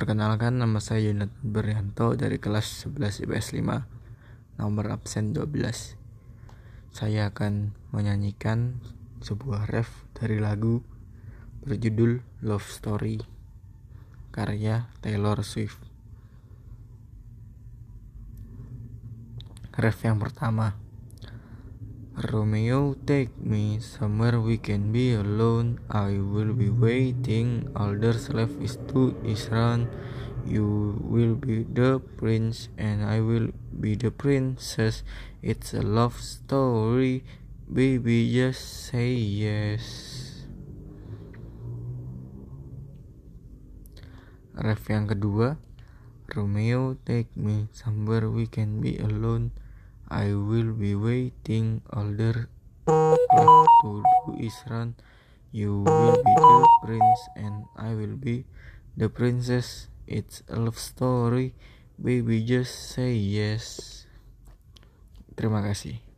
Perkenalkan nama saya Yonatan Beryanto dari kelas 11 IPS 5 Nomor absen 12 Saya akan menyanyikan sebuah ref dari lagu berjudul Love Story karya Taylor Swift. Ref yang pertama Romeo take me. Somewhere we can be alone. I will be waiting. All there's left is to is run. You will be the prince and I will be the princess. It's a love story. Baby just say yes. Ref yang kedua Romeo take me. Somewhere we can be alone I will be waiting left to do is run You will be the prince and I will be the princess. It's a love story Baby just say yes. Terima kasih